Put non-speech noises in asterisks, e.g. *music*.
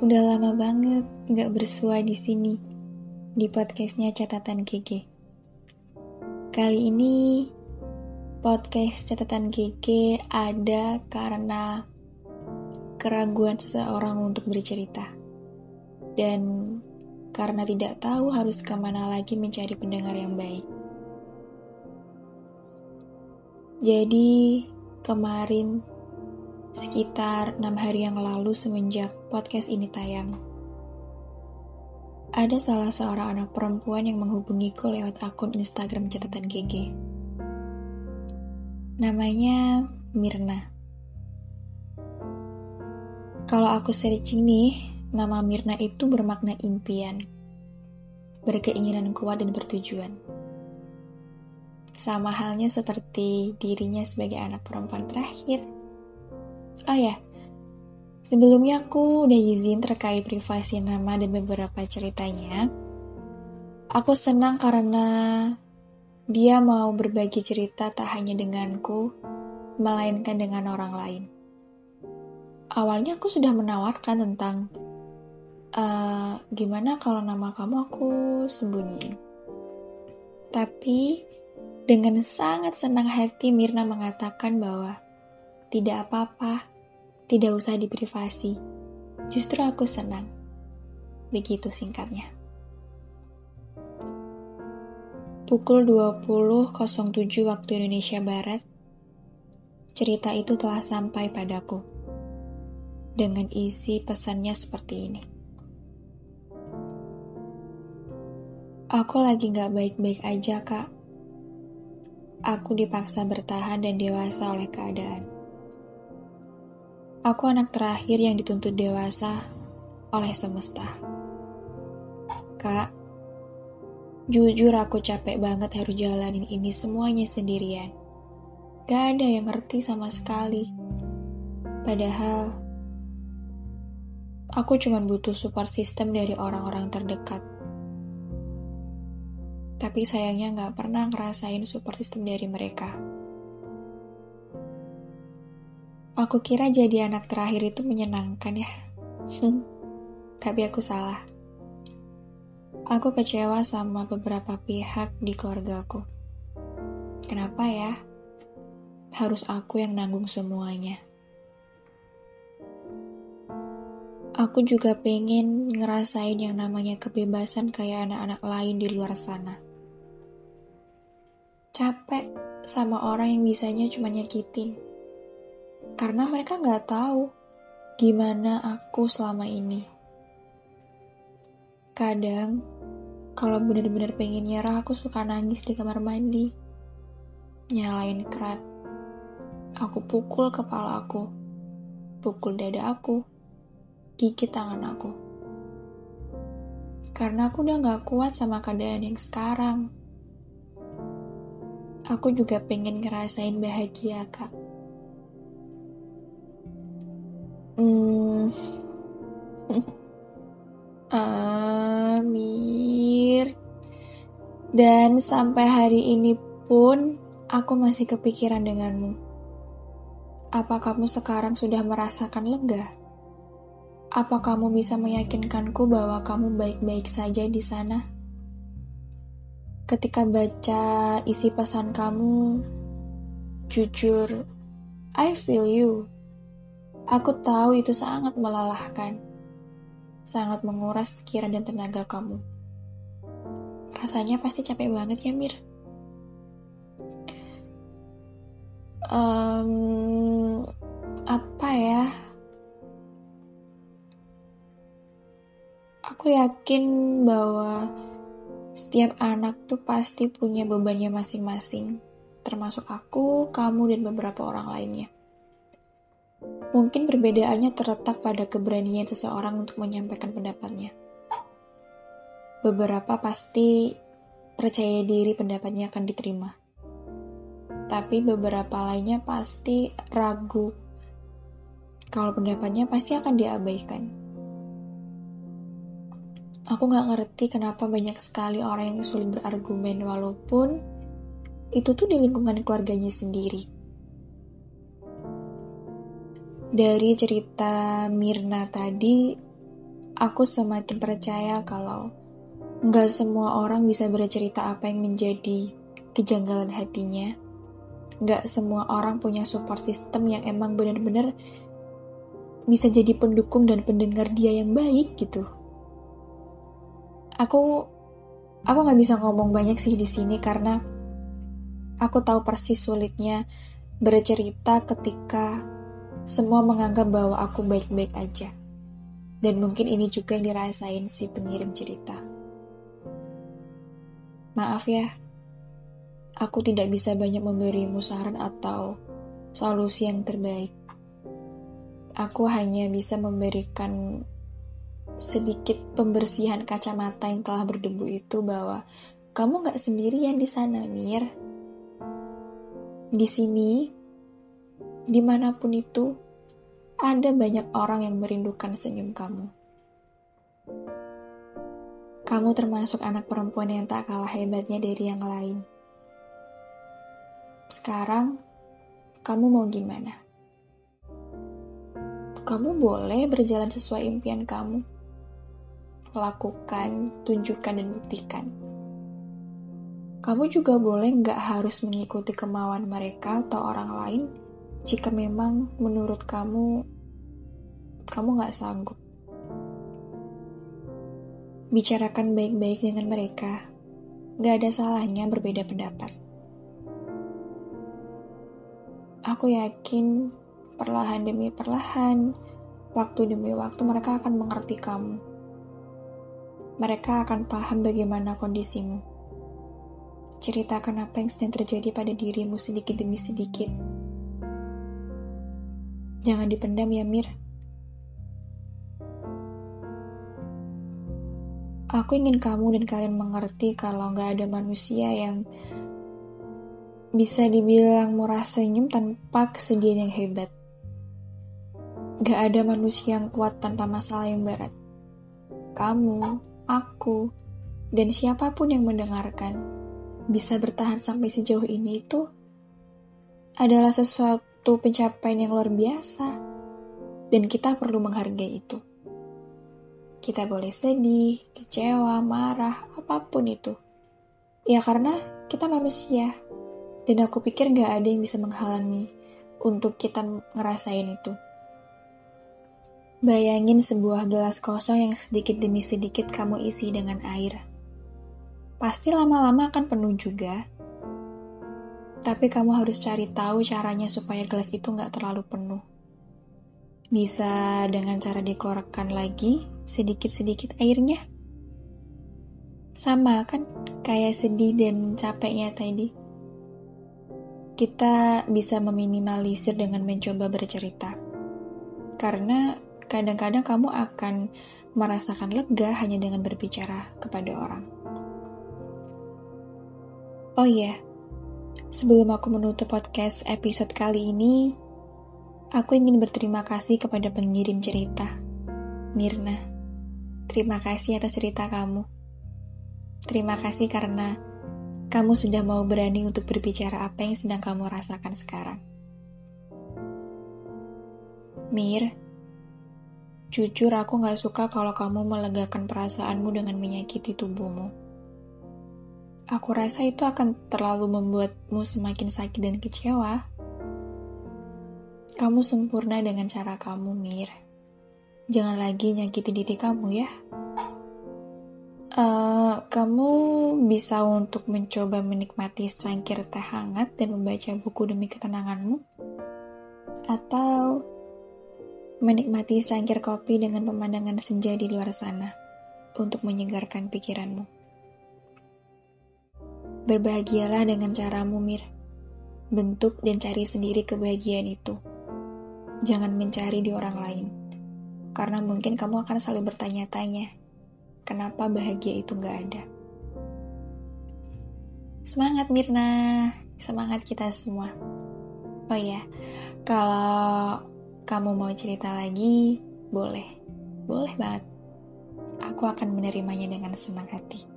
Udah lama banget nggak bersua di sini di podcastnya catatan GG. Kali ini podcast catatan GG ada karena keraguan seseorang untuk bercerita dan karena tidak tahu harus ke mana lagi mencari pendengar yang baik. Jadi kemarin sekitar enam hari yang lalu semenjak podcast ini tayang. Ada salah seorang anak perempuan yang menghubungiku lewat akun Instagram catatan GG. Namanya Mirna. Kalau aku searching nih, nama Mirna itu bermakna impian, berkeinginan kuat dan bertujuan. Sama halnya seperti dirinya sebagai anak perempuan terakhir Oh ya, sebelumnya aku udah izin terkait privasi nama dan beberapa ceritanya. Aku senang karena dia mau berbagi cerita tak hanya denganku, melainkan dengan orang lain. Awalnya aku sudah menawarkan tentang uh, gimana kalau nama kamu aku sembunyiin. Tapi dengan sangat senang hati Mirna mengatakan bahwa tidak apa-apa, tidak usah diprivasi. Justru aku senang. Begitu singkatnya. Pukul 20.07 waktu Indonesia Barat, cerita itu telah sampai padaku. Dengan isi pesannya seperti ini. Aku lagi gak baik-baik aja, Kak. Aku dipaksa bertahan dan dewasa oleh keadaan. Aku anak terakhir yang dituntut dewasa oleh semesta. Kak, jujur aku capek banget harus jalanin ini semuanya sendirian. Gak ada yang ngerti sama sekali. Padahal, aku cuma butuh support system dari orang-orang terdekat. Tapi sayangnya gak pernah ngerasain support system dari mereka. Aku kira jadi anak terakhir itu menyenangkan ya. Tapi aku salah. Aku kecewa sama beberapa pihak di keluargaku. Kenapa ya? Harus aku yang nanggung semuanya. Aku juga pengen ngerasain yang namanya kebebasan kayak anak-anak lain di luar sana. Capek sama orang yang bisanya cuma nyakitin karena mereka nggak tahu gimana aku selama ini. Kadang, kalau bener-bener pengen nyerah, aku suka nangis di kamar mandi. Nyalain keran. Aku pukul kepala aku. Pukul dada aku. Gigit tangan aku. Karena aku udah gak kuat sama keadaan yang sekarang. Aku juga pengen ngerasain bahagia, Kak. Hmm. *laughs* Amir. Dan sampai hari ini pun aku masih kepikiran denganmu. Apa kamu sekarang sudah merasakan lega? Apa kamu bisa meyakinkanku bahwa kamu baik-baik saja di sana? Ketika baca isi pesan kamu, jujur, I feel you. Aku tahu itu sangat melelahkan, sangat menguras pikiran dan tenaga kamu. Rasanya pasti capek banget ya, Mir. Um, apa ya? Aku yakin bahwa setiap anak tuh pasti punya bebannya masing-masing, termasuk aku, kamu, dan beberapa orang lainnya. Mungkin perbedaannya terletak pada keberanian seseorang untuk menyampaikan pendapatnya. Beberapa pasti percaya diri pendapatnya akan diterima. Tapi beberapa lainnya pasti ragu kalau pendapatnya pasti akan diabaikan. Aku gak ngerti kenapa banyak sekali orang yang sulit berargumen walaupun itu tuh di lingkungan keluarganya sendiri dari cerita Mirna tadi, aku semakin percaya kalau nggak semua orang bisa bercerita apa yang menjadi kejanggalan hatinya. Nggak semua orang punya support system yang emang benar-benar bisa jadi pendukung dan pendengar dia yang baik gitu. Aku aku nggak bisa ngomong banyak sih di sini karena aku tahu persis sulitnya bercerita ketika semua menganggap bahwa aku baik-baik aja. Dan mungkin ini juga yang dirasain si pengirim cerita. Maaf ya, aku tidak bisa banyak memberimu saran atau solusi yang terbaik. Aku hanya bisa memberikan sedikit pembersihan kacamata yang telah berdebu itu bahwa kamu gak sendirian di sana, Mir. Di sini, di mana pun itu, ada banyak orang yang merindukan senyum kamu. Kamu termasuk anak perempuan yang tak kalah hebatnya dari yang lain. Sekarang, kamu mau gimana? Kamu boleh berjalan sesuai impian kamu. Lakukan, tunjukkan, dan buktikan. Kamu juga boleh nggak harus mengikuti kemauan mereka atau orang lain jika memang menurut kamu kamu gak sanggup. Bicarakan baik-baik dengan mereka, gak ada salahnya berbeda pendapat. Aku yakin perlahan demi perlahan, waktu demi waktu mereka akan mengerti kamu. Mereka akan paham bagaimana kondisimu. Ceritakan apa yang sedang terjadi pada dirimu sedikit demi sedikit Jangan dipendam ya, Mir. Aku ingin kamu dan kalian mengerti kalau nggak ada manusia yang bisa dibilang murah senyum tanpa kesedihan yang hebat. Gak ada manusia yang kuat tanpa masalah yang berat. Kamu, aku, dan siapa pun yang mendengarkan bisa bertahan sampai sejauh ini itu adalah sesuatu suatu pencapaian yang luar biasa, dan kita perlu menghargai itu. Kita boleh sedih, kecewa, marah, apa pun itu. Ya karena kita manusia, dan aku pikir gak ada yang bisa menghalangi untuk kita ngerasain itu. Bayangin sebuah gelas kosong yang sedikit demi sedikit kamu isi dengan air. Pasti lama-lama akan penuh juga, tapi kamu harus cari tahu caranya supaya gelas itu nggak terlalu penuh. Bisa dengan cara dikeluarkan lagi sedikit-sedikit airnya. Sama kan kayak sedih dan capeknya tadi. Kita bisa meminimalisir dengan mencoba bercerita. Karena kadang-kadang kamu akan merasakan lega hanya dengan berbicara kepada orang. Oh iya, yeah Sebelum aku menutup podcast episode kali ini, aku ingin berterima kasih kepada pengirim cerita, Mirna. Terima kasih atas cerita kamu. Terima kasih karena kamu sudah mau berani untuk berbicara apa yang sedang kamu rasakan sekarang. Mir, jujur aku gak suka kalau kamu melegakan perasaanmu dengan menyakiti tubuhmu. Aku rasa itu akan terlalu membuatmu semakin sakit dan kecewa. Kamu sempurna dengan cara kamu, Mir. Jangan lagi nyakiti diri kamu ya. Uh, kamu bisa untuk mencoba menikmati secangkir teh hangat dan membaca buku demi ketenanganmu, atau menikmati secangkir kopi dengan pemandangan senja di luar sana untuk menyegarkan pikiranmu. Berbahagialah dengan caramu, Mir. Bentuk dan cari sendiri kebahagiaan itu. Jangan mencari di orang lain. Karena mungkin kamu akan selalu bertanya-tanya, kenapa bahagia itu gak ada. Semangat Mirna, semangat kita semua. Oh iya, kalau kamu mau cerita lagi, boleh. Boleh banget. Aku akan menerimanya dengan senang hati.